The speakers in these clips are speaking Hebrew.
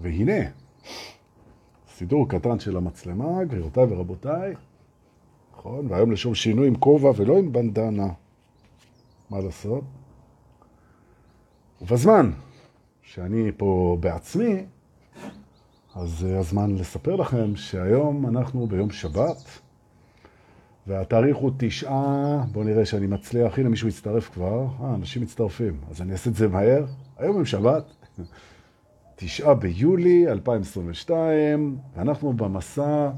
והנה, סידור קטן של המצלמה, גבירותיי ורבותיי, נכון? והיום לשום שינוי עם כובע ולא עם בנדנה. מה לעשות? ובזמן שאני פה בעצמי, אז זה הזמן לספר לכם שהיום אנחנו ביום שבת, והתאריך הוא תשעה, בואו נראה שאני מצליח, הנה מישהו הצטרף כבר, אה, אנשים מצטרפים, אז אני אעשה את זה מהר, היום יום שבת, תשעה ביולי 2022, ואנחנו במסע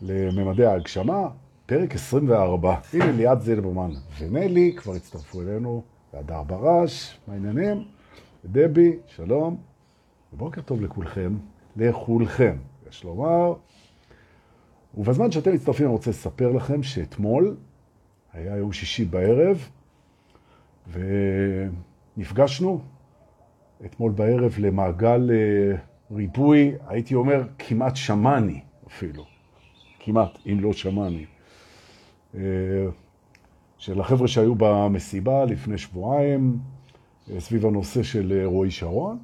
לממדי ההגשמה, פרק 24. הנה ליאת זילברמן ונלי כבר הצטרפו אלינו, והדר ברש, מה העניינים? דבי, שלום, ובוקר טוב לכולכם, לכולכם, יש לומר. ובזמן שאתם מצטרפים אני רוצה לספר לכם שאתמול היה יום שישי בערב, ונפגשנו אתמול בערב למעגל אה, ריבוי, הייתי אומר כמעט שמאני אפילו, כמעט, אם לא שמאני. אה, של החבר'ה שהיו במסיבה לפני שבועיים, אה, סביב הנושא של רועי שרון,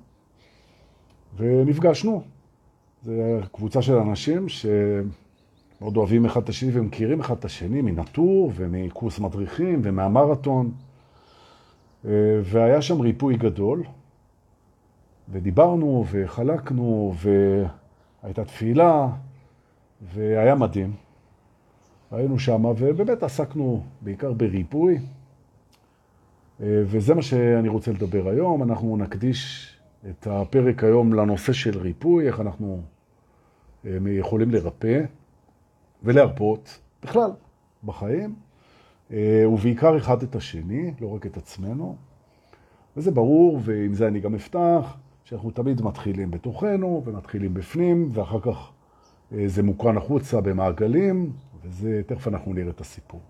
ונפגשנו. זו קבוצה של אנשים שמאוד אוהבים אחד את השני ומכירים אחד את השני מנטור ומקורס מדריכים ומהמרתון. והיה שם ריפוי גדול, ודיברנו וחלקנו והייתה תפילה והיה מדהים. היינו שם ובאמת עסקנו בעיקר בריפוי וזה מה שאני רוצה לדבר היום. אנחנו נקדיש את הפרק היום לנושא של ריפוי, איך אנחנו אה, יכולים לרפא ולהרפות בכלל בחיים, אה, ובעיקר אחד את השני, לא רק את עצמנו. וזה ברור, ועם זה אני גם אפתח, שאנחנו תמיד מתחילים בתוכנו ומתחילים בפנים, ואחר כך אה, זה מוקרן החוצה במעגלים, וזה, תכף אנחנו נראה את הסיפור.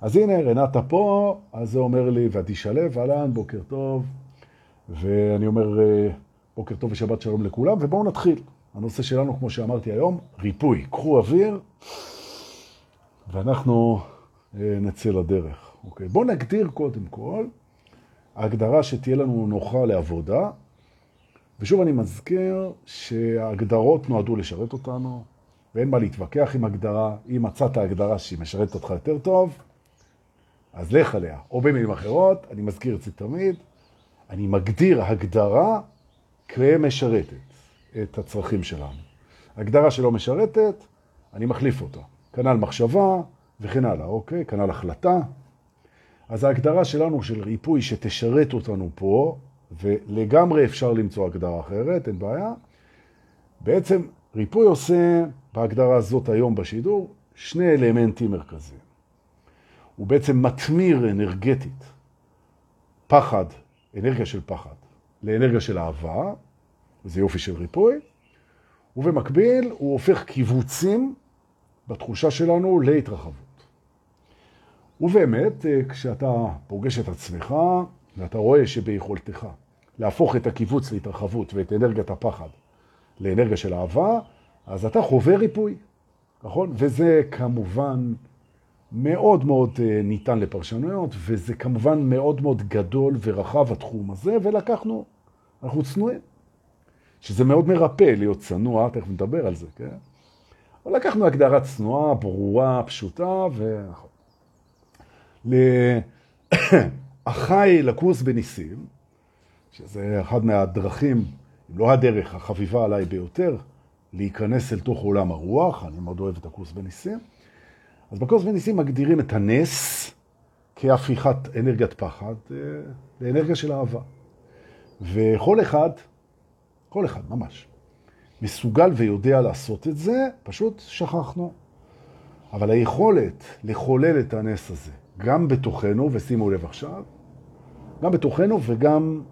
אז הנה, רנטה פה, אז זה אומר לי, ועדי שלו, אהלן, בוקר טוב, ואני אומר, אה, בוקר טוב ושבת שלום לכולם, ובואו נתחיל. הנושא שלנו, כמו שאמרתי היום, ריפוי. קחו אוויר, ואנחנו אה, נצא לדרך. אוקיי, בואו נגדיר קודם כל הגדרה שתהיה לנו נוחה לעבודה, ושוב אני מזכיר שההגדרות נועדו לשרת אותנו, ואין מה להתווכח עם הגדרה. אם מצאת הגדרה שהיא משרתת אותך יותר טוב, אז לך עליה. או במילים אחרות, אני מזכיר את זה תמיד, אני מגדיר הגדרה כמשרתת את הצרכים שלנו. הגדרה שלא משרתת, אני מחליף אותה. כנ"ל מחשבה וכן הלאה, אוקיי? כנ"ל החלטה. אז ההגדרה שלנו של ריפוי שתשרת אותנו פה, ולגמרי אפשר למצוא הגדרה אחרת, אין בעיה. בעצם ריפוי עושה בהגדרה הזאת היום בשידור שני אלמנטים מרכזיים. הוא בעצם מתמיר אנרגטית פחד, אנרגיה של פחד, לאנרגיה של אהבה, וזה יופי של ריפוי, ובמקביל הוא הופך קיבוצים בתחושה שלנו להתרחבות. ובאמת, כשאתה פוגש את עצמך, ואתה רואה שביכולתך להפוך את הקיבוץ להתרחבות ואת אנרגיית הפחד לאנרגיה של אהבה, אז אתה חווה ריפוי, נכון? וזה כמובן מאוד מאוד אה, ניתן לפרשנויות, וזה כמובן מאוד מאוד גדול ורחב התחום הזה, ולקחנו, אנחנו צנועים. שזה מאוד מרפא להיות צנוע, תכף נדבר על זה, כן? אבל לקחנו הגדרה צנועה, ברורה, פשוטה, ו... החי לקורס בניסים, שזה אחד מהדרכים, אם לא הדרך, החביבה עליי ביותר, להיכנס אל תוך עולם הרוח, אני מאוד אוהב את הקורס בניסים. אז בקורס בניסים מגדירים את הנס כהפיכת אנרגיית פחד אה, לאנרגיה של אהבה. וכל אחד, כל אחד ממש, מסוגל ויודע לעשות את זה, פשוט שכחנו. אבל היכולת לחולל את הנס הזה, גם בתוכנו, ושימו לב עכשיו, גם בתוכנו וגם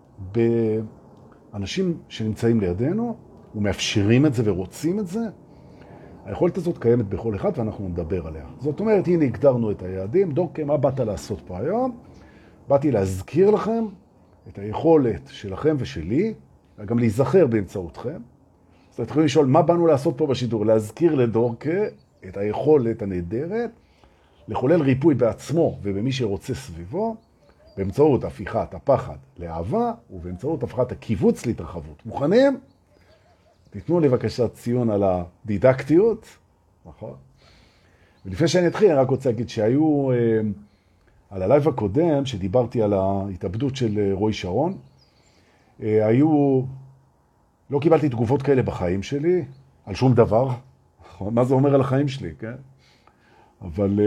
באנשים שנמצאים לידינו, ומאפשרים את זה ורוצים את זה, היכולת הזאת קיימת בכל אחד ואנחנו נדבר עליה. זאת אומרת, הנה הגדרנו את היעדים. דוקא, מה באת לעשות פה היום? באתי להזכיר לכם את היכולת שלכם ושלי, וגם להיזכר באמצעותכם. אז אתם יכולים לשאול, מה באנו לעשות פה בשידור? להזכיר לדורקה את היכולת הנהדרת לחולל ריפוי בעצמו ובמי שרוצה סביבו, באמצעות הפיכת הפחד לאהבה ובאמצעות הפיכת הקיבוץ להתרחבות. מוכנים? תיתנו לי בבקשה ציון על הדידקטיות, נכון? ולפני שאני אתחיל, אני רק רוצה להגיד שהיו, אה, על ה live הקודם, שדיברתי על ההתאבדות של אה, רועי שרון, אה, היו, לא קיבלתי תגובות כאלה בחיים שלי, על שום דבר. נכון? מה זה אומר על החיים שלי, כן? אבל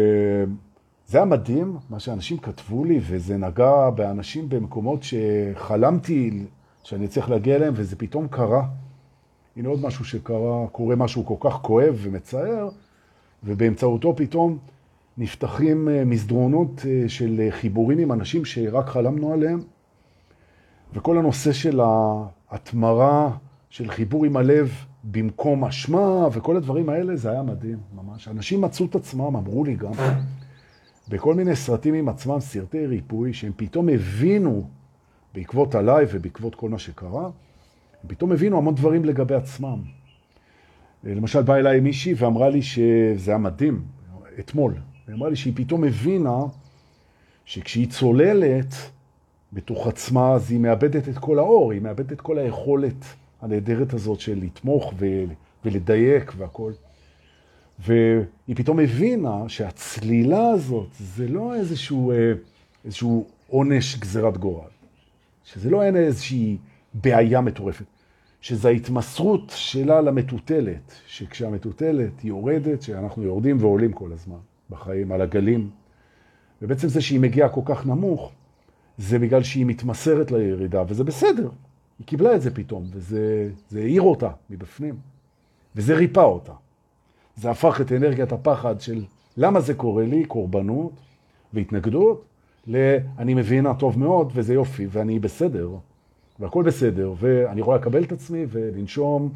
זה היה מדהים, מה שאנשים כתבו לי, וזה נגע באנשים במקומות שחלמתי שאני צריך להגיע אליהם, וזה פתאום קרה. הנה עוד משהו שקרה, קורה משהו כל כך כואב ומצער, ובאמצעותו פתאום נפתחים אה, מסדרונות אה, של חיבורים עם אנשים שרק חלמנו עליהם, וכל הנושא של ההתמרה, של חיבור עם הלב במקום אשמה, וכל הדברים האלה, זה היה מדהים, ממש. אנשים מצאו את עצמם, אמרו לי גם, בכל מיני סרטים עם עצמם, סרטי ריפוי, שהם פתאום הבינו, בעקבות ה live ובעקבות כל מה שקרה, הם פתאום הבינו המון דברים לגבי עצמם. למשל, באה אליי מישהי ואמרה לי שזה היה מדהים, אתמול. היא אמרה לי שהיא פתאום הבינה שכשהיא צוללת בתוך עצמה, אז היא מאבדת את כל האור, היא מאבדת את כל היכולת הנהדרת הזאת של לתמוך ולדייק והכל. והיא פתאום הבינה שהצלילה הזאת זה לא איזשהו, אה, איזשהו עונש גזירת גורל, שזה לא אין איזושהי בעיה מטורפת, שזה ההתמסרות שלה למטוטלת, שכשהמטוטלת יורדת, שאנחנו יורדים ועולים כל הזמן בחיים, על הגלים, ובעצם זה שהיא מגיעה כל כך נמוך, זה בגלל שהיא מתמסרת לירידה, וזה בסדר. היא קיבלה את זה פתאום, וזה העיר אותה מבפנים, וזה ריפא אותה. זה הפך את אנרגיית הפחד של למה זה קורה לי, קורבנות והתנגדות, ל"אני מבינה טוב מאוד וזה יופי ואני בסדר, והכל בסדר, ואני יכולה לקבל את עצמי ולנשום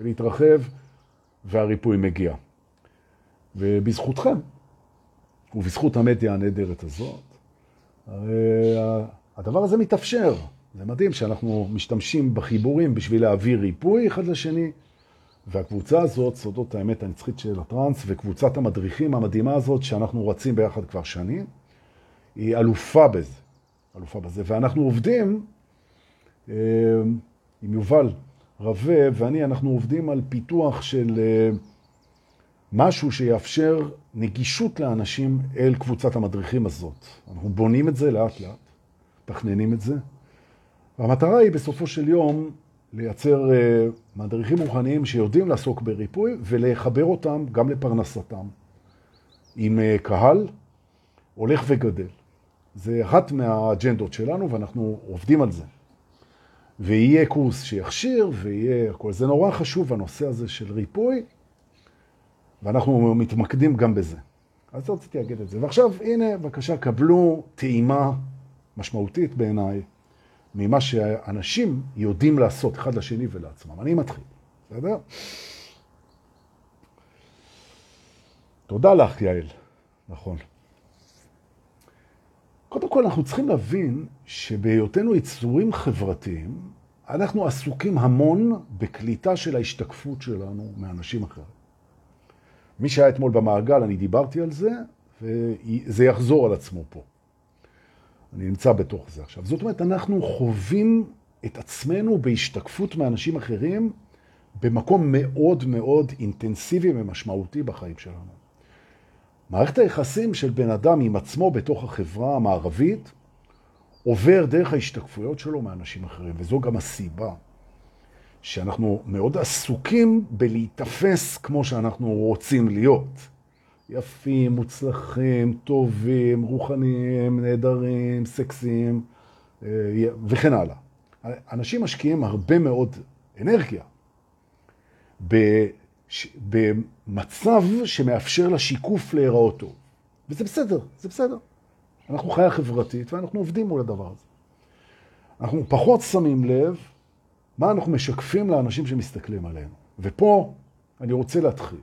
ולהתרחב, והריפוי מגיע. ובזכותכם, ובזכות המדיה הנהדרת הזאת, הדבר הזה מתאפשר. זה מדהים שאנחנו משתמשים בחיבורים בשביל להעביר ריפוי אחד לשני, והקבוצה הזאת, סודות האמת הנצחית של הטרנס, וקבוצת המדריכים המדהימה הזאת, שאנחנו רצים ביחד כבר שנים, היא אלופה בזה. אלופה בזה. ואנחנו עובדים אה, עם יובל רווה, ואני, אנחנו עובדים על פיתוח של אה, משהו שיאפשר נגישות לאנשים אל קבוצת המדריכים הזאת. אנחנו בונים את זה לאט לאט, תכננים את זה. והמטרה היא בסופו של יום לייצר אה, מדריכים רוחניים שיודעים לעסוק בריפוי ולחבר אותם גם לפרנסתם. עם אה, קהל הולך וגדל. זה אחת מהאג'נדות שלנו ואנחנו עובדים על זה. ויהיה קורס שיכשיר ויהיה הכל. זה נורא חשוב הנושא הזה של ריפוי, ואנחנו מתמקדים גם בזה. אז רציתי להגיד את זה. ועכשיו, הנה, בבקשה, קבלו טעימה משמעותית בעיניי ממה שאנשים יודעים לעשות אחד לשני ולעצמם. אני מתחיל, בסדר? תודה לך, יעל. נכון. קודם כל, אנחנו צריכים להבין שבהיותנו יצורים חברתיים, אנחנו עסוקים המון בקליטה של ההשתקפות שלנו מאנשים אחרים. מי שהיה אתמול במעגל, אני דיברתי על זה, וזה יחזור על עצמו פה. אני נמצא בתוך זה עכשיו. זאת אומרת, אנחנו חווים את עצמנו בהשתקפות מאנשים אחרים במקום מאוד מאוד אינטנסיבי ומשמעותי בחיים שלנו. מערכת היחסים של בן אדם עם עצמו בתוך החברה המערבית עובר דרך ההשתקפויות שלו מאנשים אחרים, וזו גם הסיבה שאנחנו מאוד עסוקים בלהיתפס כמו שאנחנו רוצים להיות. יפים, מוצלחים, טובים, רוחניים, נהדרים, סקסיים אה, וכן הלאה. אנשים משקיעים הרבה מאוד אנרגיה במצב שמאפשר לשיקוף להיראות טוב. וזה בסדר, זה בסדר. אנחנו חיה חברתית ואנחנו עובדים מול הדבר הזה. אנחנו פחות שמים לב מה אנחנו משקפים לאנשים שמסתכלים עלינו. ופה אני רוצה להתחיל.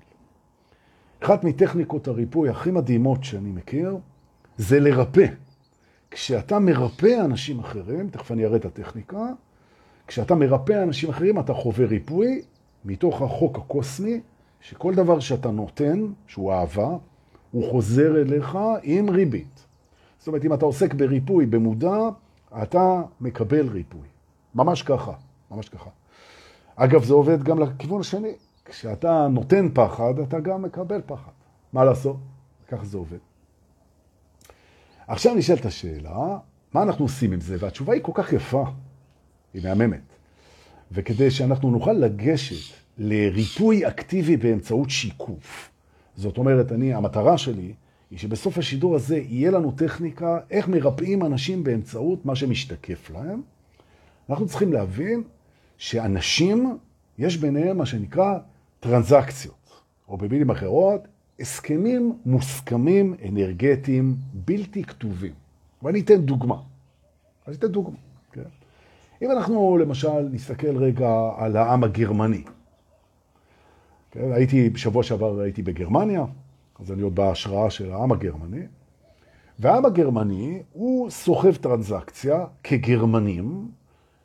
אחת מטכניקות הריפוי הכי מדהימות שאני מכיר, זה לרפא. כשאתה מרפא אנשים אחרים, תכף אני אראה את הטכניקה, כשאתה מרפא אנשים אחרים אתה חווה ריפוי מתוך החוק הקוסמי, שכל דבר שאתה נותן, שהוא אהבה, הוא חוזר אליך עם ריבית. זאת אומרת, אם אתה עוסק בריפוי במודע, אתה מקבל ריפוי. ממש ככה, ממש ככה. אגב, זה עובד גם לכיוון השני. כשאתה נותן פחד, אתה גם מקבל פחד. מה לעשות? ככה זה עובד. עכשיו נשאלת השאלה, מה אנחנו עושים עם זה? והתשובה היא כל כך יפה, היא מהממת. וכדי שאנחנו נוכל לגשת לריפוי אקטיבי באמצעות שיקוף, זאת אומרת, אני, המטרה שלי היא שבסוף השידור הזה יהיה לנו טכניקה איך מרפאים אנשים באמצעות מה שמשתקף להם. אנחנו צריכים להבין שאנשים, יש ביניהם מה שנקרא טרנזקציות, או במילים אחרות, הסכמים מוסכמים אנרגטיים בלתי כתובים. ואני אתן דוגמה. אני אתן דוגמה, כן? אם אנחנו למשל נסתכל רגע על העם הגרמני. כן? הייתי, בשבוע שעבר הייתי בגרמניה, אז אני עוד בהשראה של העם הגרמני, והעם הגרמני הוא סוחב טרנזקציה כגרמנים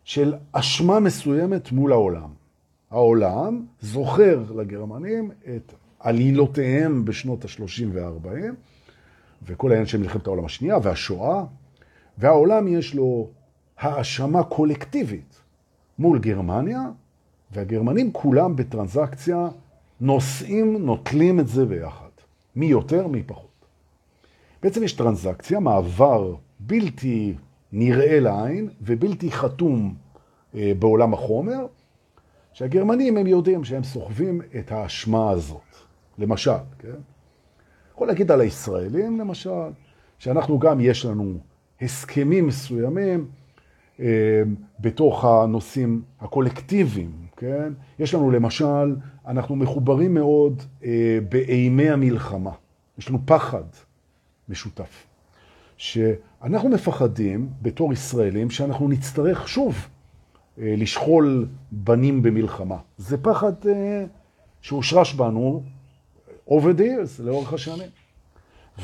של אשמה מסוימת מול העולם. העולם זוכר לגרמנים את עלילותיהם בשנות ה-30 וה-40, וכל העניין של מלחמת העולם השנייה והשואה, והעולם יש לו האשמה קולקטיבית מול גרמניה, והגרמנים כולם בטרנזקציה נושאים, נוטלים את זה ביחד. מי יותר, מי פחות. בעצם יש טרנזקציה, מעבר בלתי נראה לעין ובלתי חתום אה, בעולם החומר, שהגרמנים הם יודעים שהם סוחבים את האשמה הזאת. למשל, כן? יכול להגיד על הישראלים, למשל, שאנחנו גם, יש לנו הסכמים מסוימים אה, בתוך הנושאים הקולקטיביים, כן? יש לנו למשל, אנחנו מחוברים מאוד אה, באיומי המלחמה. יש לנו פחד משותף. שאנחנו מפחדים בתור ישראלים שאנחנו נצטרך שוב לשכול בנים במלחמה. זה פחד אה, שהושרש בנו over the years, לאורך השנים.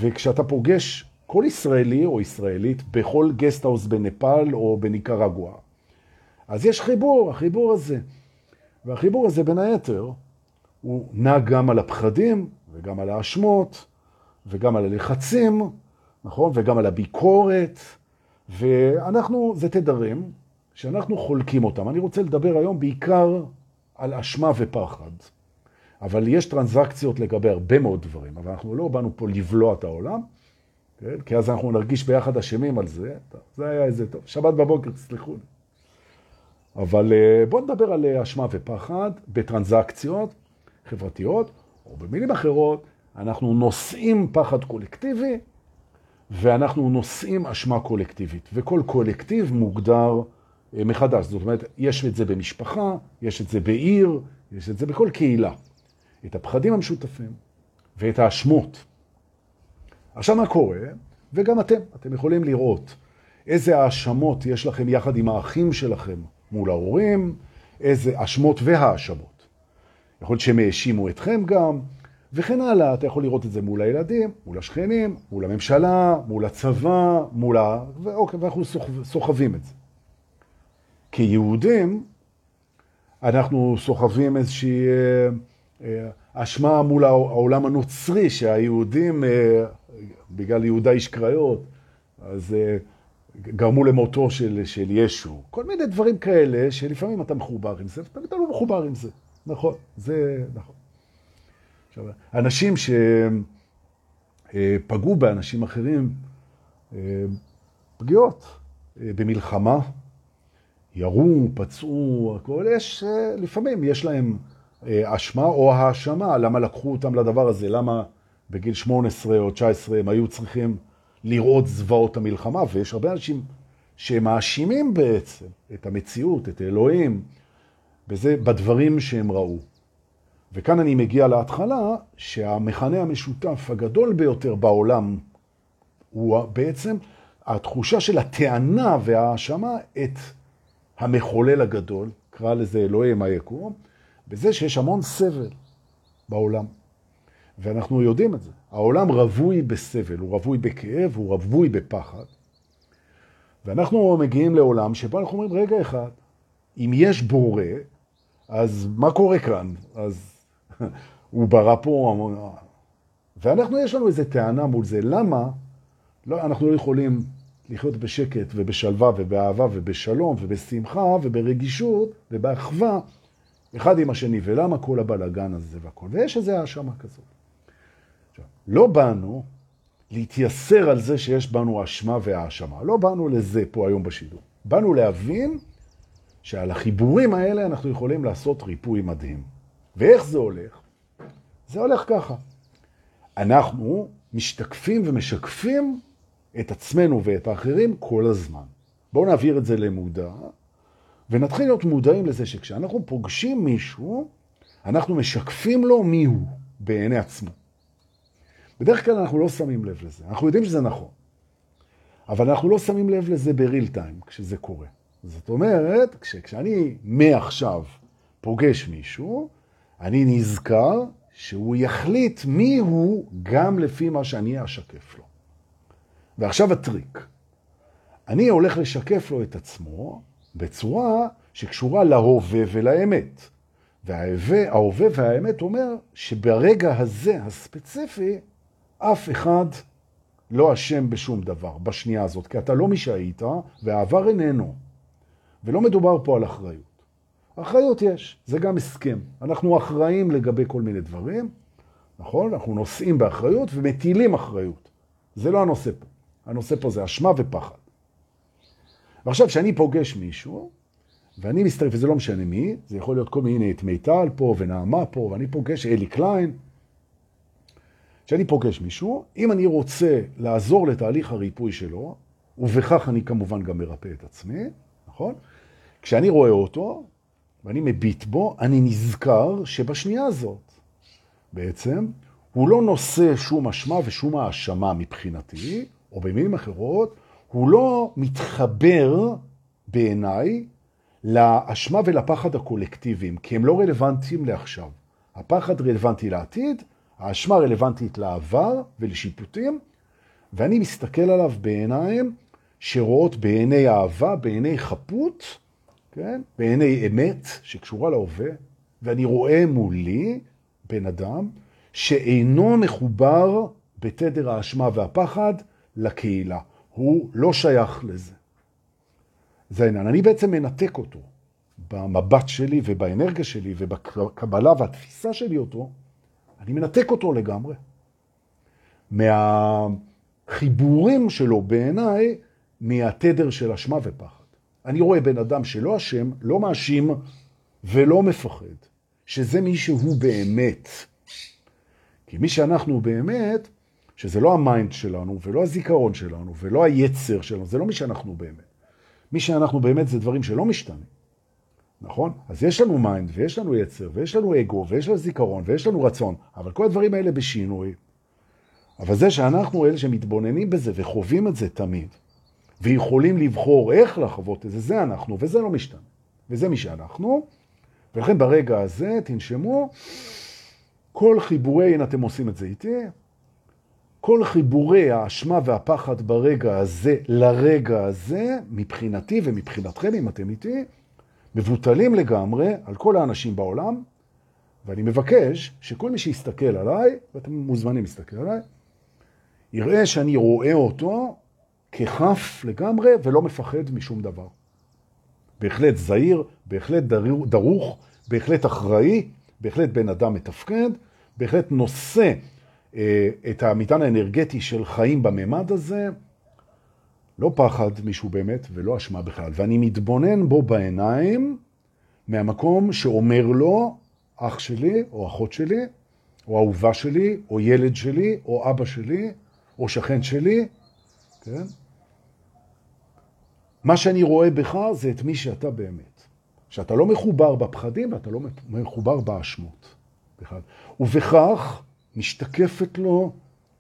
וכשאתה פוגש כל ישראלי או ישראלית בכל גסטהאוס בנפאל או בניקרגואה, אז יש חיבור, החיבור הזה. והחיבור הזה בין היתר הוא נע גם על הפחדים וגם על האשמות וגם על הלחצים, נכון? וגם על הביקורת. ואנחנו, זה תדרים שאנחנו חולקים אותם. אני רוצה לדבר היום בעיקר על אשמה ופחד. אבל יש טרנזקציות לגבי הרבה מאוד דברים, אבל אנחנו לא באנו פה לבלוע את העולם, כן? כי אז אנחנו נרגיש ביחד אשמים על זה. זה היה איזה טוב. שבת בבוקר, תסלחו לי. אבל אה, בואו נדבר על אה, אשמה ופחד בטרנזקציות חברתיות, או במילים אחרות, אנחנו נושאים פחד קולקטיבי, ואנחנו נושאים אשמה קולקטיבית, וכל קולקטיב מוגדר מחדש. זאת אומרת, יש את זה במשפחה, יש את זה בעיר, יש את זה בכל קהילה. את הפחדים המשותפים ואת האשמות. עכשיו מה קורה? וגם אתם, אתם יכולים לראות איזה האשמות יש לכם יחד עם האחים שלכם מול ההורים, איזה אשמות והאשמות. יכול להיות שהם האשימו אתכם גם, וכן הלאה. אתה יכול לראות את זה מול הילדים, מול השכנים, מול הממשלה, מול הצבא, מול ה... ואוקיי, ואנחנו סוחבים את זה. כיהודים, אנחנו סוחבים איזושהי אה, אה, אשמה מול העולם הנוצרי, שהיהודים, אה, בגלל יהודה איש קריות, אז גרמו למותו של, של ישו. כל מיני דברים כאלה שלפעמים אתה מחובר עם זה, ותמיד אתה לא מחובר עם זה. נכון, זה נכון. עכשיו, אנשים שפגעו באנשים אחרים, פגיעות במלחמה, ירו, פצעו, הכל, יש, לפעמים יש להם אשמה או האשמה, למה לקחו אותם לדבר הזה, למה בגיל 18 או 19 הם היו צריכים לראות זוועות המלחמה, ויש הרבה אנשים שמאשימים בעצם את המציאות, את האלוהים, בזה, בדברים שהם ראו. וכאן אני מגיע להתחלה, שהמכנה המשותף הגדול ביותר בעולם הוא בעצם התחושה של הטענה וההאשמה את המחולל הגדול, קרא לזה אלוהים היקום, בזה שיש המון סבל בעולם. ואנחנו יודעים את זה. העולם רווי בסבל, הוא רווי בכאב, הוא רווי בפחד. ואנחנו מגיעים לעולם שבו אנחנו אומרים, רגע אחד, אם יש בורא, אז מה קורה כאן? אז הוא ברא פה... ואנחנו, יש לנו איזו טענה מול זה. למה לא, אנחנו לא יכולים לחיות בשקט ובשלווה ובאהבה ובשלום ובשמחה וברגישות ובאחווה אחד עם השני, ולמה כל הבלגן הזה והכל. ויש איזו האשמה כזאת. עכשיו, לא באנו להתייסר על זה שיש בנו אשמה והאשמה. לא באנו לזה פה היום בשידור. באנו להבין שעל החיבורים האלה אנחנו יכולים לעשות ריפוי מדהים. ואיך זה הולך? זה הולך ככה. אנחנו משתקפים ומשקפים את עצמנו ואת האחרים כל הזמן. בואו נעביר את זה למודע, ונתחיל להיות מודעים לזה שכשאנחנו פוגשים מישהו, אנחנו משקפים לו מי הוא בעיני עצמו. בדרך כלל אנחנו לא שמים לב לזה. אנחנו יודעים שזה נכון, אבל אנחנו לא שמים לב לזה בריל טיים כשזה קורה. זאת אומרת, כש, כשאני מעכשיו פוגש מישהו, אני נזכר שהוא יחליט מי הוא גם לפי מה שאני אשקף לו. ועכשיו הטריק. אני הולך לשקף לו את עצמו בצורה שקשורה להווה ולאמת. וההווה והאמת אומר שברגע הזה הספציפי, אף אחד לא אשם בשום דבר בשנייה הזאת, כי אתה לא מי שהיית, והעבר איננו. ולא מדובר פה על אחריות. אחריות יש, זה גם הסכם. אנחנו אחראים לגבי כל מיני דברים, נכון? אנחנו נושאים באחריות ומטילים אחריות. זה לא הנושא פה. הנושא פה זה אשמה ופחד. ועכשיו, כשאני פוגש מישהו, ואני מסתכל, וזה לא משנה מי, זה יכול להיות כל מיני, את מיטל פה ונעמה פה, ואני פוגש אלי קליין. כשאני פוגש מישהו, אם אני רוצה לעזור לתהליך הריפוי שלו, ובכך אני כמובן גם מרפא את עצמי, נכון? כשאני רואה אותו, ואני מביט בו, אני נזכר שבשנייה הזאת, בעצם, הוא לא נושא שום אשמה ושום האשמה מבחינתי, או במילים אחרות, הוא לא מתחבר בעיניי לאשמה ולפחד הקולקטיביים, כי הם לא רלוונטיים לעכשיו. הפחד רלוונטי לעתיד, האשמה רלוונטית לעבר ולשיפוטים, ואני מסתכל עליו בעיניים שרואות בעיני אהבה, בעיני חפות, כן? בעיני אמת שקשורה להווה, ואני רואה מולי בן אדם שאינו מחובר בתדר האשמה והפחד לקהילה. הוא לא שייך לזה. זה העניין. אני בעצם מנתק אותו במבט שלי ובאנרגיה שלי ובקבלה והתפיסה שלי אותו, אני מנתק אותו לגמרי. מהחיבורים שלו בעיניי, מהתדר של אשמה ופחד. אני רואה בן אדם שלא אשם, לא מאשים ולא מפחד, שזה מי שהוא באמת. כי מי שאנחנו באמת, שזה לא ה mind שלנו, ולא הזיכרון שלנו, ולא היצר שלנו, זה לא מי שאנחנו באמת. מי שאנחנו באמת זה דברים שלא משתנים, נכון? אז יש לנו mind, ויש לנו יצר, ויש לנו אגו, ויש לנו זיכרון, ויש לנו רצון, אבל כל הדברים האלה בשינוי. אבל זה שאנחנו אלה שמתבוננים בזה וחווים את זה תמיד, ויכולים לבחור איך לחוות את זה, זה אנחנו, וזה לא משתנה. וזה מי שאנחנו, ולכן ברגע הזה תנשמו, כל חיבורי, אם אתם עושים את זה איתי, כל חיבורי האשמה והפחד ברגע הזה לרגע הזה, מבחינתי ומבחינתכם, אם אתם איתי, מבוטלים לגמרי על כל האנשים בעולם, ואני מבקש שכל מי שיסתכל עליי, ואתם מוזמנים להסתכל עליי, יראה שאני רואה אותו כחף לגמרי ולא מפחד משום דבר. בהחלט זהיר, בהחלט דרוך, בהחלט אחראי, בהחלט בן אדם מתפקד, בהחלט נושא את המטען האנרגטי של חיים בממד הזה, לא פחד מישהו באמת ולא אשמה בכלל. ואני מתבונן בו בעיניים מהמקום שאומר לו, אח שלי או אחות שלי, או אהובה שלי, או ילד שלי, או אבא שלי, או שכן שלי, כן? מה שאני רואה בך זה את מי שאתה באמת. שאתה לא מחובר בפחדים ואתה לא מחובר באשמות. בכלל. ובכך משתקפת לו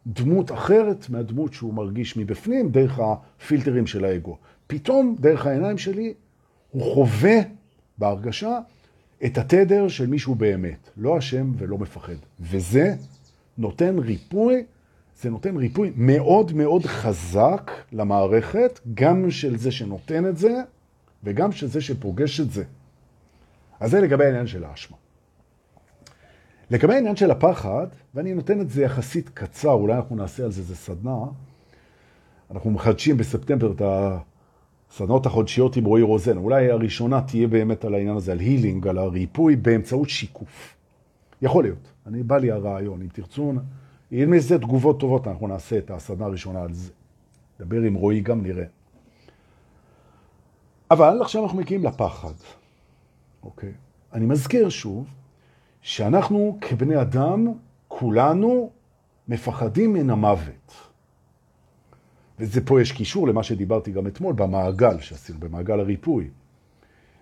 דמות אחרת מהדמות שהוא מרגיש מבפנים דרך הפילטרים של האגו. פתאום, דרך העיניים שלי, הוא חווה בהרגשה את התדר של מישהו באמת, לא אשם ולא מפחד. וזה נותן ריפוי, זה נותן ריפוי מאוד מאוד חזק למערכת, גם של זה שנותן את זה, וגם של זה שפוגש את זה. אז זה לגבי העניין של האשמה. לגבי העניין של הפחד, ואני נותן את זה יחסית קצר, אולי אנחנו נעשה על זה, זה סדנה, אנחנו מחדשים בספטמבר את הסדנות החודשיות עם רועי רוזן. אולי הראשונה תהיה באמת על העניין הזה, על הילינג, על הריפוי באמצעות שיקוף. יכול להיות. אני בא לי הרעיון, אם תרצו, אם מזה תגובות טובות, אנחנו נעשה את הסדנה הראשונה על זה. נדבר עם רועי גם נראה. אבל עכשיו אנחנו מגיעים לפחד. אוקיי? אני מזכיר שוב שאנחנו כבני אדם, כולנו מפחדים מן המוות. וזה פה יש קישור למה שדיברתי גם אתמול במעגל שעשינו, במעגל הריפוי.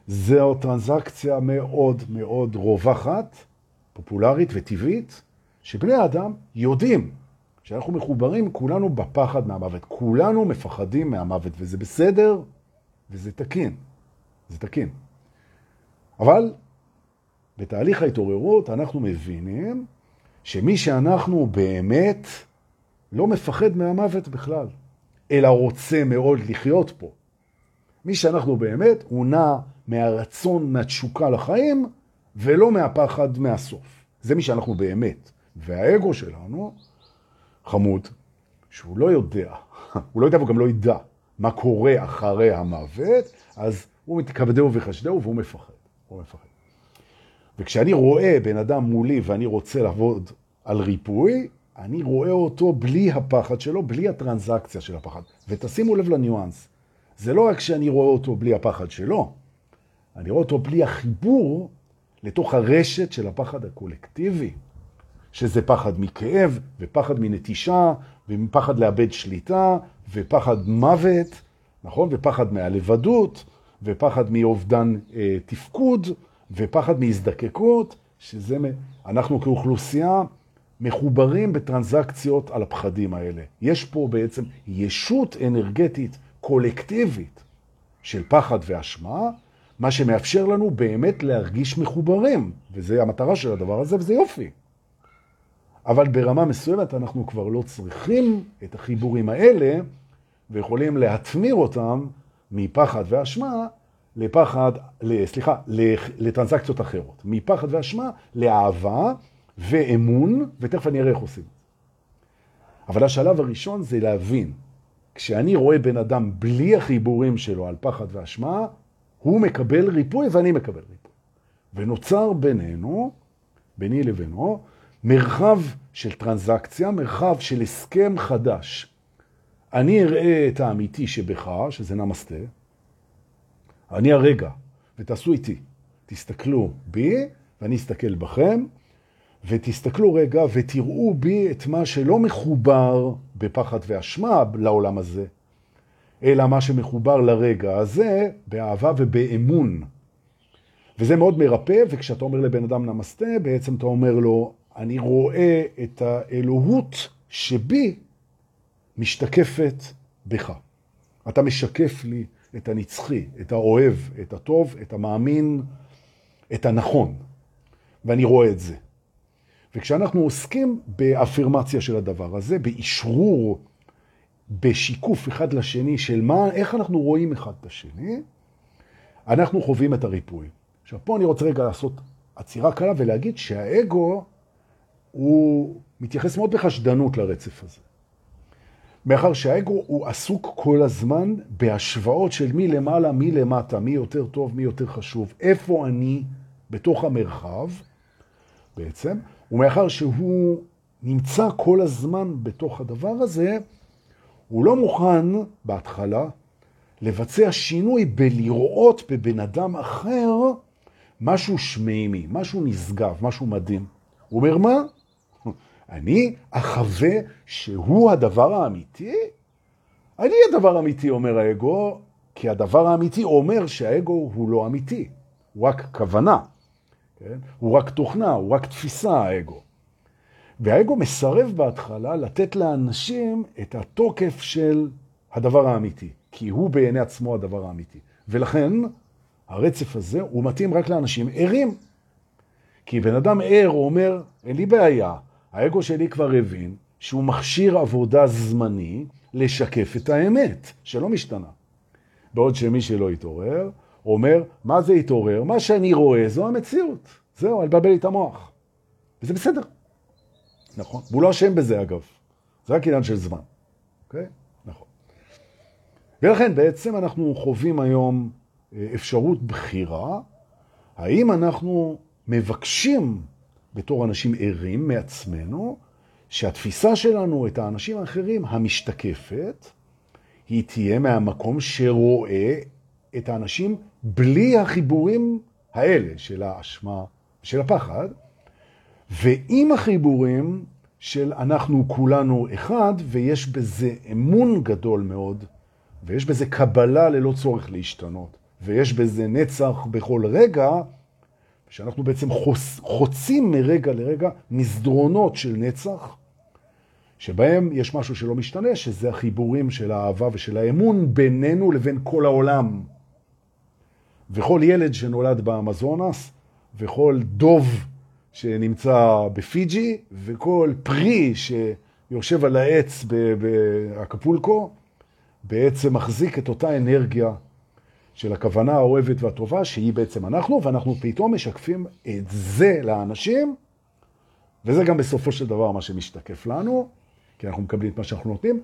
זו טרנזקציה מאוד מאוד רווחת, פופולרית וטבעית, שבני האדם יודעים שאנחנו מחוברים כולנו בפחד מהמוות. כולנו מפחדים מהמוות, וזה בסדר, וזה תקין. זה תקין. אבל בתהליך ההתעוררות אנחנו מבינים שמי שאנחנו באמת לא מפחד מהמוות בכלל, אלא רוצה מאוד לחיות פה. מי שאנחנו באמת הוא נע מהרצון, מהתשוקה לחיים, ולא מהפחד מהסוף. זה מי שאנחנו באמת. והאגו שלנו, חמוד, שהוא לא יודע, הוא לא יודע וגם לא ידע מה קורה אחרי המוות, אז הוא מתכבדהו וחשדהו והוא מפחד. הוא מפחד. וכשאני רואה בן אדם מולי ואני רוצה לעבוד על ריפוי, אני רואה אותו בלי הפחד שלו, בלי הטרנזקציה של הפחד. ותשימו לב לניואנס, זה לא רק שאני רואה אותו בלי הפחד שלו, אני רואה אותו בלי החיבור לתוך הרשת של הפחד הקולקטיבי, שזה פחד מכאב ופחד מנטישה ופחד לאבד שליטה ופחד מוות, נכון? ופחד מהלבדות ופחד מאובדן אה, תפקוד ופחד מהזדקקות, שזה, אנחנו כאוכלוסייה מחוברים בטרנזקציות על הפחדים האלה. יש פה בעצם ישות אנרגטית קולקטיבית של פחד ואשמה, מה שמאפשר לנו באמת להרגיש מחוברים, וזה המטרה של הדבר הזה, וזה יופי. אבל ברמה מסוימת אנחנו כבר לא צריכים את החיבורים האלה, ויכולים להתמיר אותם מפחד ואשמה לפחד, סליחה, לטרנזקציות אחרות. מפחד ואשמה לאהבה ואמון, ותכף אני אראה איך עושים. אבל השלב הראשון זה להבין, כשאני רואה בן אדם בלי החיבורים שלו על פחד ואשמה, הוא מקבל ריפוי ואני מקבל ריפוי. ונוצר בינינו, ביני לבינו, מרחב של טרנזקציה, מרחב של הסכם חדש. אני אראה את האמיתי שבך, שזה נמסטה, אני הרגע, ותעשו איתי. תסתכלו בי, ואני אסתכל בכם, ותסתכלו רגע ותראו בי את מה שלא מחובר בפחד ואשמה לעולם הזה, אלא מה שמחובר לרגע הזה באהבה ובאמון. וזה מאוד מרפא, וכשאתה אומר לבן אדם נמסטה, בעצם אתה אומר לו, אני רואה את האלוהות שבי משתקפת בך. אתה משקף לי את הנצחי, את האוהב, את הטוב, את המאמין, את הנכון. ואני רואה את זה. וכשאנחנו עוסקים באפירמציה של הדבר הזה, באשרור, בשיקוף אחד לשני של מה, איך אנחנו רואים אחד את השני, אנחנו חווים את הריפוי. עכשיו, פה אני רוצה רגע לעשות עצירה קלה ולהגיד שהאגו הוא מתייחס מאוד בחשדנות לרצף הזה. מאחר שהאגו הוא עסוק כל הזמן בהשוואות של מי למעלה, מי למטה, מי יותר טוב, מי יותר חשוב, איפה אני בתוך המרחב בעצם, ומאחר שהוא נמצא כל הזמן בתוך הדבר הזה, הוא לא מוכן בהתחלה לבצע שינוי בלראות בבן אדם אחר משהו שמימי, משהו נשגב, משהו מדהים. הוא אומר, מה? אני אחווה שהוא הדבר האמיתי? אני הדבר האמיתי, אומר האגו, כי הדבר האמיתי אומר שהאגו הוא לא אמיתי, הוא רק כוונה, כן? הוא רק תוכנה, הוא רק תפיסה, האגו. והאגו מסרב בהתחלה לתת לאנשים את התוקף של הדבר האמיתי, כי הוא בעיני עצמו הדבר האמיתי. ולכן הרצף הזה הוא מתאים רק לאנשים ערים. כי בן אדם ער אומר, אין לי בעיה, האגו שלי כבר הבין שהוא מכשיר עבודה זמני לשקף את האמת, שלא משתנה. בעוד שמי שלא יתעורר, אומר, מה זה יתעורר? מה שאני רואה זו המציאות. זהו, אל בלבל לי את המוח. וזה בסדר. נכון. והוא לא אשם בזה, אגב. זה רק עניין של זמן. אוקיי? נכון. ולכן בעצם אנחנו חווים היום אה, אפשרות בחירה, האם אנחנו מבקשים בתור אנשים ערים מעצמנו, שהתפיסה שלנו את האנשים האחרים המשתקפת, היא תהיה מהמקום שרואה את האנשים בלי החיבורים האלה של האשמה, של הפחד, ועם החיבורים של אנחנו כולנו אחד, ויש בזה אמון גדול מאוד, ויש בזה קבלה ללא צורך להשתנות, ויש בזה נצח בכל רגע, שאנחנו בעצם חוצ... חוצים מרגע לרגע מסדרונות של נצח, שבהם יש משהו שלא משתנה, שזה החיבורים של האהבה ושל האמון בינינו לבין כל העולם. וכל ילד שנולד באמזונס, וכל דוב שנמצא בפיג'י, וכל פרי שיושב על העץ באקפולקו, בעצם מחזיק את אותה אנרגיה של הכוונה האוהבת והטובה, שהיא בעצם אנחנו, ואנחנו פתאום משקפים את זה לאנשים, וזה גם בסופו של דבר מה שמשתקף לנו, כי אנחנו מקבלים את מה שאנחנו נותנים,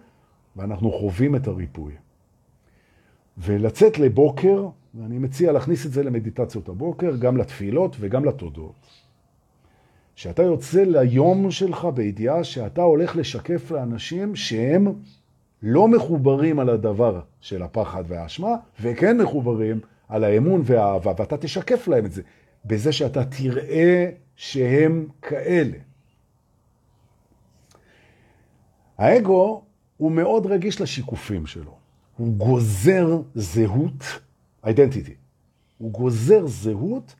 ואנחנו חווים את הריפוי. ולצאת לבוקר, ואני מציע להכניס את זה למדיטציות הבוקר, גם לתפילות וגם לתודות. שאתה יוצא ליום שלך בידיעה שאתה הולך לשקף לאנשים שהם לא מחוברים על הדבר של הפחד והאשמה, וכן מחוברים על האמון והאהבה, ואתה תשקף להם את זה, בזה שאתה תראה שהם כאלה. האגו הוא מאוד רגיש לשיקופים שלו. הוא גוזר זהות, identity. הוא גוזר זהות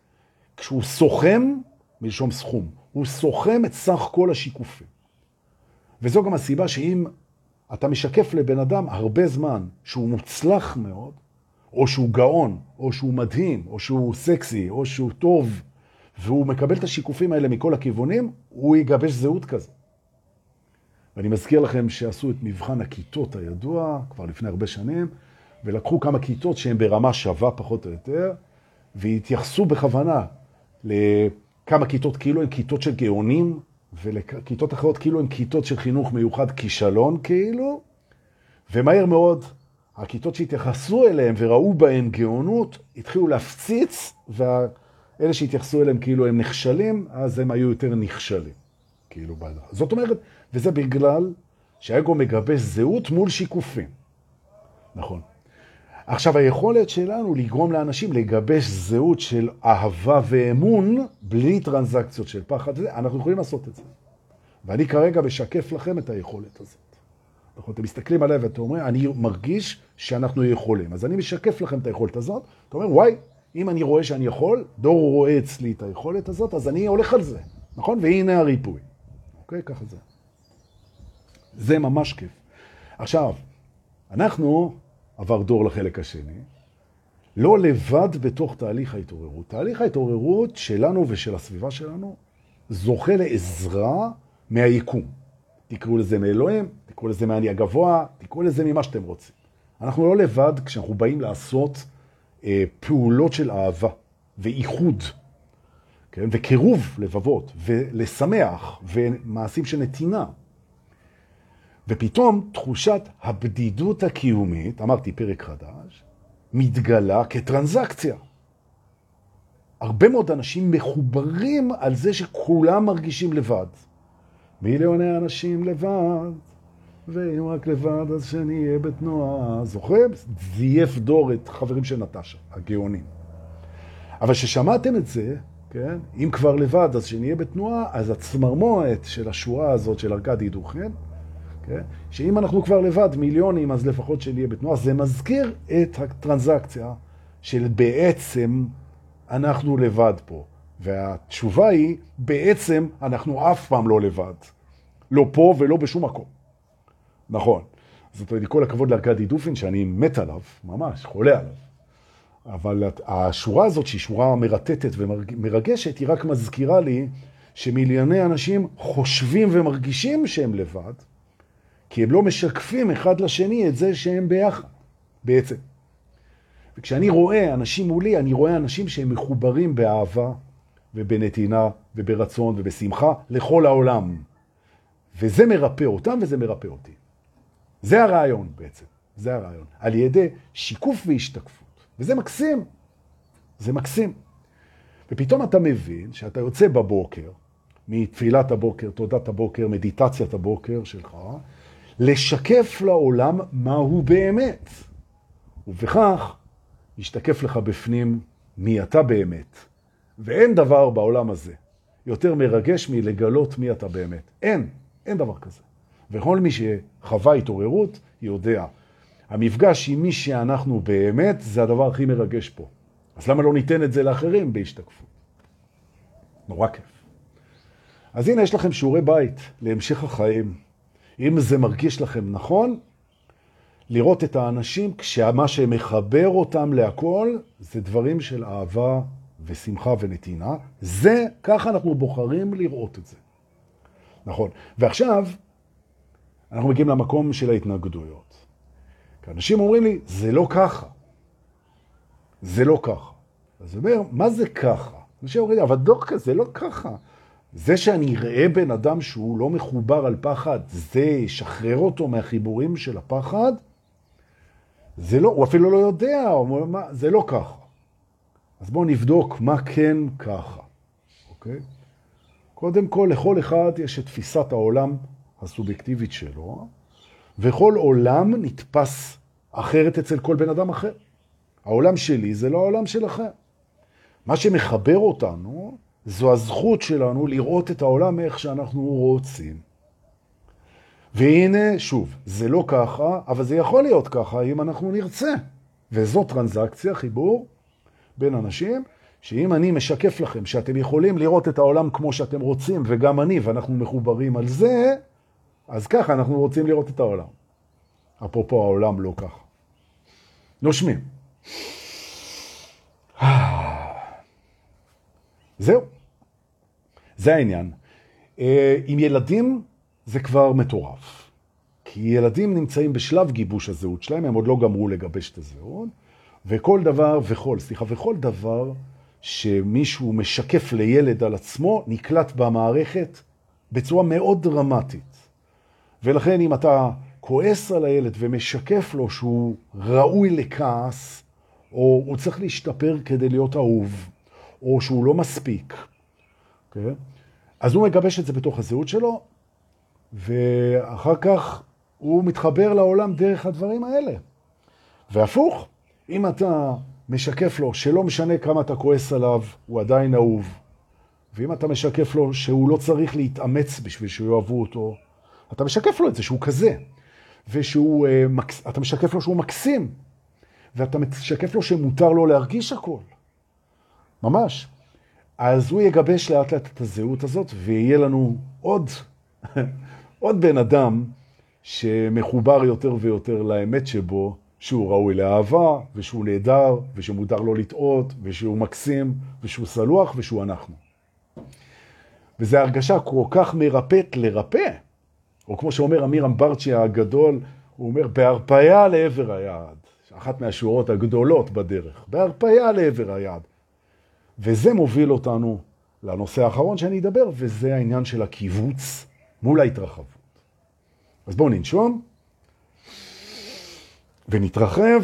כשהוא סוכם, מלשום סכום, הוא סוכם את סך כל השיקופים. וזו גם הסיבה שאם אתה משקף לבן אדם הרבה זמן שהוא מוצלח מאוד, או שהוא גאון, או שהוא מדהים, או שהוא סקסי, או שהוא טוב, והוא מקבל את השיקופים האלה מכל הכיוונים, הוא יגבש זהות כזה. ואני מזכיר לכם שעשו את מבחן הכיתות הידוע כבר לפני הרבה שנים, ולקחו כמה כיתות שהן ברמה שווה פחות או יותר, והתייחסו בכוונה לכמה כיתות כאילו הן כיתות של גאונים, ולכיתות אחרות כאילו הן כיתות של חינוך מיוחד כישלון כאילו, ומהר מאוד הכיתות שהתייחסו אליהן וראו בהן גאונות, התחילו להפציץ, ואלה שהתייחסו אליהם כאילו הם נכשלים, אז הם היו יותר נכשלים. כאילו, זאת אומרת, וזה בגלל שהאגו מגבש זהות מול שיקופים. נכון. עכשיו, היכולת שלנו לגרום לאנשים לגבש זהות של אהבה ואמון, בלי טרנזקציות של פחד, אנחנו יכולים לעשות את זה. ואני כרגע משקף לכם את היכולת הזאת. נכון, אתם מסתכלים עליי ואתם אומרים, אני מרגיש שאנחנו יכולים. אז אני משקף לכם את היכולת הזאת. אתה אומר, וואי, אם אני רואה שאני יכול, דור רואה אצלי את היכולת הזאת, אז אני הולך על זה, נכון? והנה הריפוי. אוקיי? ככה זה. זה ממש כיף. עכשיו, אנחנו עבר דור לחלק השני, לא לבד בתוך תהליך ההתעוררות. תהליך ההתעוררות שלנו ושל הסביבה שלנו זוכה לעזרה מהיקום. תקראו לזה מאלוהים, תקראו לזה מהאני הגבוה, תקראו לזה ממה שאתם רוצים. אנחנו לא לבד כשאנחנו באים לעשות אה, פעולות של אהבה ואיחוד, כן? וקירוב לבבות, ולשמח, ומעשים של נתינה. ופתאום תחושת הבדידות הקיומית, אמרתי פרק חדש, מתגלה כטרנזקציה. הרבה מאוד אנשים מחוברים על זה שכולם מרגישים לבד. מיליוני אנשים לבד, ואם רק לבד אז שאני אהיה בתנועה. זוכרים? זייף דור את חברים של נטשה, הגאונים. אבל כששמעתם את זה, כן? אם כבר לבד אז שנהיה בתנועה, אז הצמרמורת של השורה הזאת של ארכדי דוכן, כן? שאם אנחנו כבר לבד מיליונים, אז לפחות שנהיה בתנועה. זה מזכיר את הטרנזקציה של בעצם אנחנו לבד פה. והתשובה היא, בעצם אנחנו אף פעם לא לבד. לא פה ולא בשום מקום. נכון. זאת אומרת, כל הכבוד לארכדי דופין, שאני מת עליו, ממש, חולה עליו. אבל השורה הזאת, שהיא שורה מרטטת ומרגשת, היא רק מזכירה לי שמיליוני אנשים חושבים ומרגישים שהם לבד, כי הם לא משקפים אחד לשני את זה שהם ביחד, בעצם. וכשאני רואה אנשים מולי, אני רואה אנשים שהם מחוברים באהבה ובנתינה וברצון ובשמחה לכל העולם. וזה מרפא אותם וזה מרפא אותי. זה הרעיון בעצם. זה הרעיון. על ידי שיקוף והשתקפות. וזה מקסים. זה מקסים. ופתאום אתה מבין שאתה יוצא בבוקר, מתפילת הבוקר, תודת הבוקר, מדיטציית הבוקר שלך, לשקף לעולם מהו באמת. ובכך ישתקף לך בפנים מי אתה באמת. ואין דבר בעולם הזה יותר מרגש מלגלות מי אתה באמת. אין, אין דבר כזה. וכל מי שחווה התעוררות יודע. המפגש עם מי שאנחנו באמת זה הדבר הכי מרגש פה. אז למה לא ניתן את זה לאחרים בהשתקפות? נורא כיף. אז הנה יש לכם שיעורי בית להמשך החיים. אם זה מרגיש לכם נכון, לראות את האנשים כשמה שמחבר אותם להכל זה דברים של אהבה ושמחה ונתינה. זה, ככה אנחנו בוחרים לראות את זה. נכון. ועכשיו, אנחנו מגיעים למקום של ההתנגדויות. כי אנשים אומרים לי, זה לא ככה. זה לא ככה. אז אני אומר, מה זה ככה? אנשים אומרים לי, אבל דוקא, זה לא ככה. זה שאני אראה בן אדם שהוא לא מחובר על פחד, זה ישחרר אותו מהחיבורים של הפחד? זה לא, הוא אפילו לא יודע, מה, זה לא ככה. אז בואו נבדוק מה כן ככה, אוקיי? קודם כל, לכל אחד יש את תפיסת העולם הסובייקטיבית שלו, וכל עולם נתפס אחרת אצל כל בן אדם אחר. העולם שלי זה לא העולם שלכם. מה שמחבר אותנו זו הזכות שלנו לראות את העולם איך שאנחנו רוצים. והנה, שוב, זה לא ככה, אבל זה יכול להיות ככה אם אנחנו נרצה. וזו טרנזקציה, חיבור בין אנשים, שאם אני משקף לכם שאתם יכולים לראות את העולם כמו שאתם רוצים, וגם אני, ואנחנו מחוברים על זה, אז ככה אנחנו רוצים לראות את העולם. אפרופו העולם לא ככה. נושמים. זהו. זה העניין. אה, עם ילדים זה כבר מטורף. כי ילדים נמצאים בשלב גיבוש הזהות שלהם, הם עוד לא גמרו לגבש את הזהות, וכל דבר, וכל, סליחה, וכל דבר שמישהו משקף לילד על עצמו, נקלט במערכת בצורה מאוד דרמטית. ולכן אם אתה כועס על הילד ומשקף לו שהוא ראוי לכעס, או הוא צריך להשתפר כדי להיות אהוב, או שהוא לא מספיק, אוקיי? אז הוא מגבש את זה בתוך הזהות שלו, ואחר כך הוא מתחבר לעולם דרך הדברים האלה. והפוך, אם אתה משקף לו שלא משנה כמה אתה כועס עליו, הוא עדיין אהוב, ואם אתה משקף לו שהוא לא צריך להתאמץ בשביל שיאהבו אותו, אתה משקף לו את זה שהוא כזה, ואתה משקף לו שהוא מקסים, ואתה משקף לו שמותר לו להרגיש הכל. ממש. אז הוא יגבש לאט לאט את הזהות הזאת, ויהיה לנו עוד, עוד בן אדם שמחובר יותר ויותר לאמת שבו, שהוא ראוי לאהבה, ושהוא נהדר, ושמותר לו לטעות, ושהוא מקסים, ושהוא סלוח, ושהוא אנחנו. וזו הרגשה כל כך מרפאת לרפא. או כמו שאומר אמיר אמברצ'י הגדול, הוא אומר, בהרפאיה לעבר היעד. אחת מהשורות הגדולות בדרך, בהרפאיה לעבר היעד. וזה מוביל אותנו לנושא האחרון שאני אדבר, וזה העניין של הקיבוץ מול ההתרחבות. אז בואו ננשום ונתרחב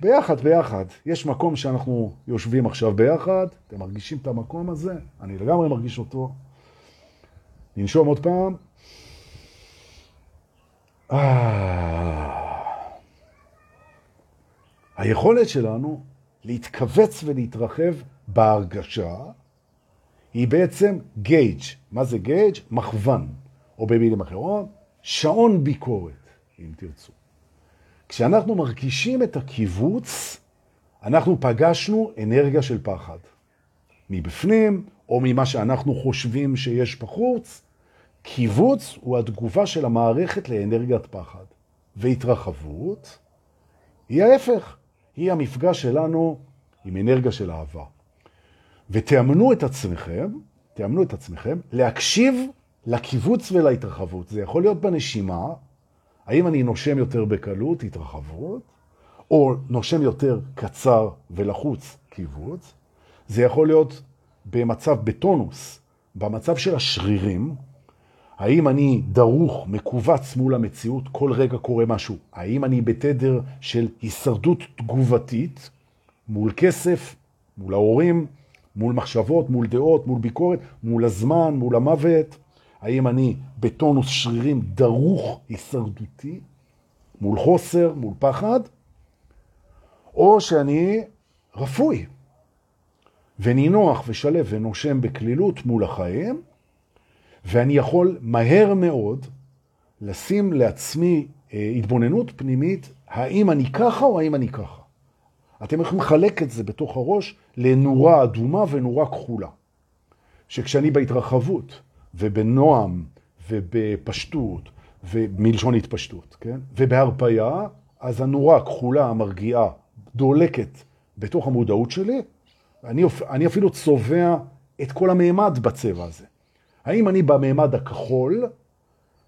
ביחד, ביחד. יש מקום שאנחנו יושבים עכשיו ביחד, אתם מרגישים את המקום הזה? אני לגמרי מרגיש אותו. ננשום עוד פעם. אה... היכולת שלנו להתכווץ ולהתרחב בהרגשה היא בעצם גייג'. מה זה גייג'? מכוון, או במילים אחרות, שעון ביקורת, אם תרצו. כשאנחנו מרגישים את הקיבוץ, אנחנו פגשנו אנרגיה של פחד. מבפנים, או ממה שאנחנו חושבים שיש בחוץ, קיבוץ הוא התגובה של המערכת לאנרגיית פחד. והתרחבות היא ההפך, היא המפגש שלנו עם אנרגיה של אהבה. ותאמנו את עצמכם, תאמנו את עצמכם, להקשיב לקיבוץ ולהתרחבות. זה יכול להיות בנשימה, האם אני נושם יותר בקלות, התרחבות, או נושם יותר קצר ולחוץ, קיבוץ. זה יכול להיות במצב בטונוס, במצב של השרירים, האם אני דרוך, מקובץ מול המציאות, כל רגע קורה משהו? האם אני בתדר של הישרדות תגובתית מול כסף, מול ההורים, מול מחשבות, מול דעות, מול ביקורת, מול הזמן, מול המוות? האם אני בטונוס שרירים דרוך הישרדותי, מול חוסר, מול פחד? או שאני רפוי ונינוח ושלב ונושם בכלילות מול החיים, ואני יכול מהר מאוד לשים לעצמי אה, התבוננות פנימית, האם אני ככה או האם אני ככה. אתם יכולים לחלק את זה בתוך הראש לנורה אדומה ונורה כחולה. שכשאני בהתרחבות ובנועם ובפשטות ומלשון התפשטות, כן? ובהרפיה, אז הנורה הכחולה המרגיעה דולקת בתוך המודעות שלי, אני, אני אפילו צובע את כל המימד בצבע הזה. האם אני בממד הכחול,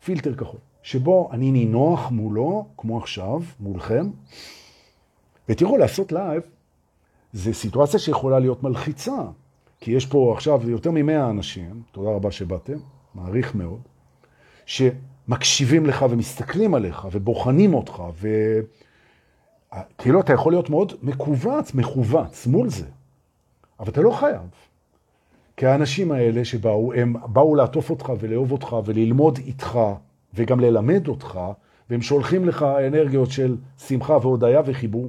פילטר כחול, שבו אני נינוח מולו, כמו עכשיו, מולכם, ותראו, לעשות live זה סיטואציה שיכולה להיות מלחיצה, כי יש פה עכשיו יותר ממאה אנשים, תודה רבה שבאתם, מעריך מאוד, שמקשיבים לך ומסתכלים עליך ובוחנים אותך, וכאילו אתה יכול להיות מאוד מקובץ, מכווץ מול זה, אבל אתה לא חייב. כי האנשים האלה שבאו, הם באו לעטוף אותך ולאהוב אותך וללמוד איתך וגם ללמד אותך, והם שולחים לך אנרגיות של שמחה והודיה וחיבור.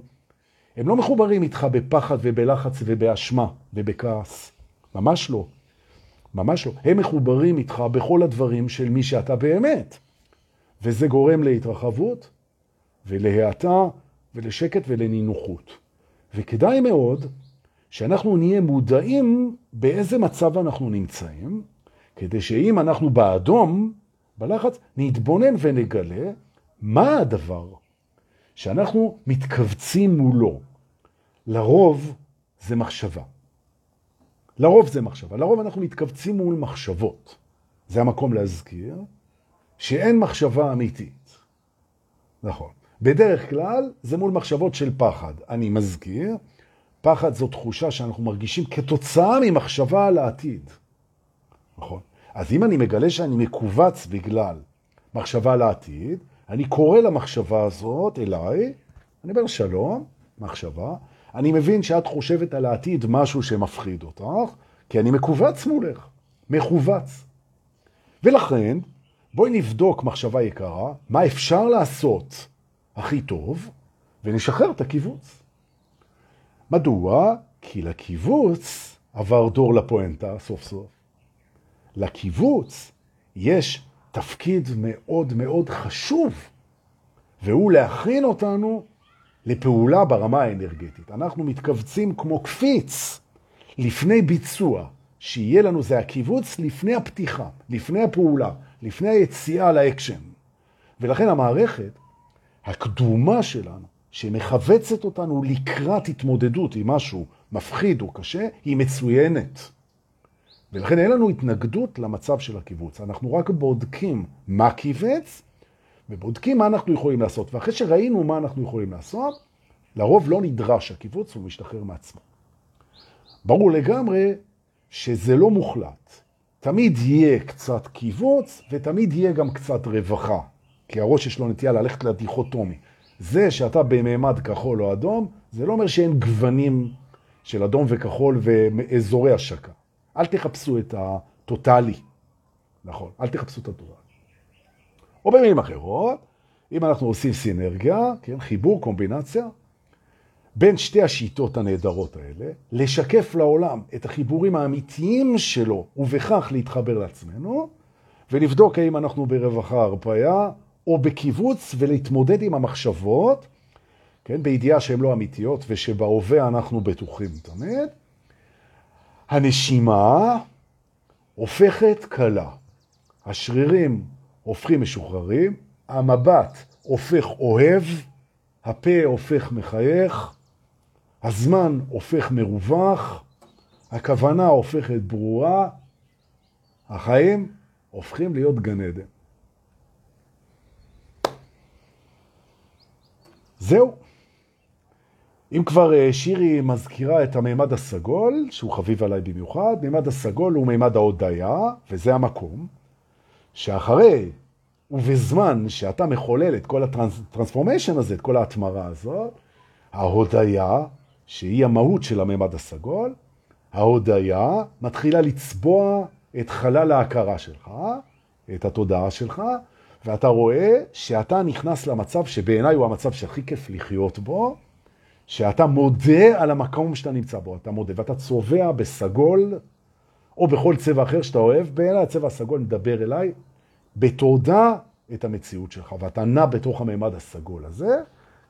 הם לא מחוברים איתך בפחד ובלחץ ובאשמה ובכעס. ממש לא. ממש לא. הם מחוברים איתך בכל הדברים של מי שאתה באמת. וזה גורם להתרחבות ולהאטה ולשקט ולנינוחות. וכדאי מאוד שאנחנו נהיה מודעים באיזה מצב אנחנו נמצאים, כדי שאם אנחנו באדום, בלחץ, נתבונן ונגלה מה הדבר שאנחנו מתכווצים מולו. לרוב זה מחשבה. לרוב זה מחשבה. לרוב אנחנו מתכווצים מול מחשבות. זה המקום להזכיר שאין מחשבה אמיתית. נכון. בדרך כלל זה מול מחשבות של פחד. אני מזכיר פחד זו תחושה שאנחנו מרגישים כתוצאה ממחשבה על העתיד. נכון? אז אם אני מגלה שאני מקובץ בגלל מחשבה על העתיד, אני קורא למחשבה הזאת אליי, אני אומר שלום, מחשבה, אני מבין שאת חושבת על העתיד משהו שמפחיד אותך, כי אני מקובץ מולך, מכובץ. ולכן, בואי נבדוק מחשבה יקרה, מה אפשר לעשות הכי טוב, ונשחרר את הקיבוץ. מדוע? כי לקיבוץ עבר דור לפואנטה סוף סוף. לקיבוץ יש תפקיד מאוד מאוד חשוב, והוא להכין אותנו לפעולה ברמה האנרגטית. אנחנו מתכווצים כמו קפיץ לפני ביצוע, שיהיה לנו זה הקיבוץ לפני הפתיחה, לפני הפעולה, לפני היציאה לאקשן. ולכן המערכת הקדומה שלנו שמחבצת אותנו לקראת התמודדות עם משהו מפחיד או קשה, היא מצוינת. ולכן אין לנו התנגדות למצב של הקיבוץ. אנחנו רק בודקים מה קיבץ, ובודקים מה אנחנו יכולים לעשות. ואחרי שראינו מה אנחנו יכולים לעשות, לרוב לא נדרש הקיבוץ, הוא משתחרר מעצמו. ברור לגמרי שזה לא מוחלט. תמיד יהיה קצת קיבוץ, ותמיד יהיה גם קצת רווחה. כי הראש יש לו נטייה ללכת לדיכוטומי. זה שאתה במעמד כחול או אדום, זה לא אומר שאין גוונים של אדום וכחול ואזורי השקה. אל תחפשו את הטוטלי. נכון, אל תחפשו את הטוטלי. או במילים אחרות, אם אנחנו עושים סינרגיה, כן, חיבור, קומבינציה, בין שתי השיטות הנהדרות האלה, לשקף לעולם את החיבורים האמיתיים שלו, ובכך להתחבר לעצמנו, ולבדוק האם אנחנו ברווחה הרפאיה, או בקיבוץ ולהתמודד עם המחשבות, כן, בידיעה שהן לא אמיתיות ושבהווה אנחנו בטוחים תמיד. הנשימה הופכת קלה. השרירים הופכים משוחררים, המבט הופך אוהב, הפה הופך מחייך, הזמן הופך מרווח, הכוונה הופכת ברורה, החיים הופכים להיות גן עדן. זהו. אם כבר אה, שירי מזכירה את המימד הסגול, שהוא חביב עליי במיוחד, מימד הסגול הוא מימד ההודיה, וזה המקום, שאחרי ובזמן שאתה מחולל את כל הטרנספורמיישן הזה, את כל ההתמרה הזאת, ההודיה, שהיא המהות של הממד הסגול, ההודיה מתחילה לצבוע את חלל ההכרה שלך, את התודעה שלך, ואתה רואה שאתה נכנס למצב שבעיניי הוא המצב שהכי כיף לחיות בו, שאתה מודה על המקום שאתה נמצא בו, אתה מודה, ואתה צובע בסגול, או בכל צבע אחר שאתה אוהב, בעיניי הצבע הסגול מדבר אליי, בתודה את המציאות שלך, ואתה נע בתוך הממד הסגול הזה,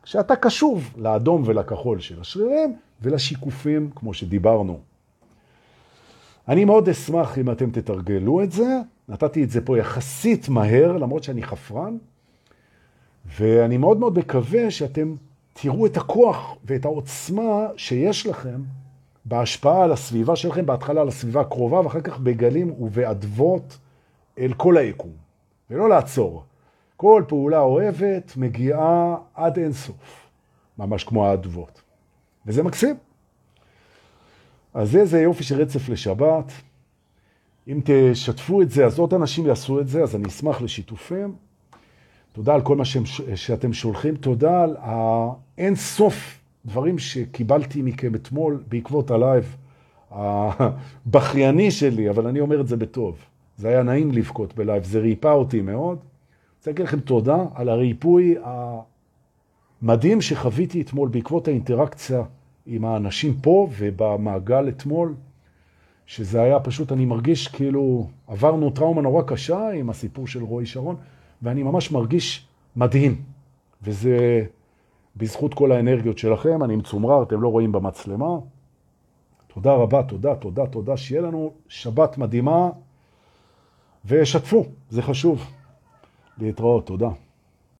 כשאתה קשוב לאדום ולכחול של השרירים ולשיקופים, כמו שדיברנו. אני מאוד אשמח אם אתם תתרגלו את זה. נתתי את זה פה יחסית מהר, למרות שאני חפרן, ואני מאוד מאוד מקווה שאתם תראו את הכוח ואת העוצמה שיש לכם בהשפעה על הסביבה שלכם, בהתחלה על הסביבה הקרובה, ואחר כך בגלים ובאדוות אל כל היקום. ולא לעצור. כל פעולה אוהבת מגיעה עד אינסוף, ממש כמו האדוות. וזה מקסים. אז זה, זה יופי של רצף לשבת. אם תשתפו את זה, אז עוד אנשים יעשו את זה, אז אני אשמח לשיתופים. תודה על כל מה שאתם שולחים, תודה על האין סוף דברים שקיבלתי מכם אתמול בעקבות ה live הבכייני שלי, אבל אני אומר את זה בטוב. זה היה נעים לבכות בלייב, זה ריפא אותי מאוד. רוצה להגיד לכם תודה על הריפוי המדהים שחוויתי אתמול בעקבות האינטראקציה עם האנשים פה ובמעגל אתמול, שזה היה פשוט, אני מרגיש כאילו עברנו טראומה נורא קשה עם הסיפור של רועי שרון, ואני ממש מרגיש מדהים. וזה בזכות כל האנרגיות שלכם, אני מצומרר, אתם לא רואים במצלמה. תודה רבה, תודה, תודה, תודה, שיהיה לנו שבת מדהימה. ושתפו, זה חשוב. להתראות, תודה.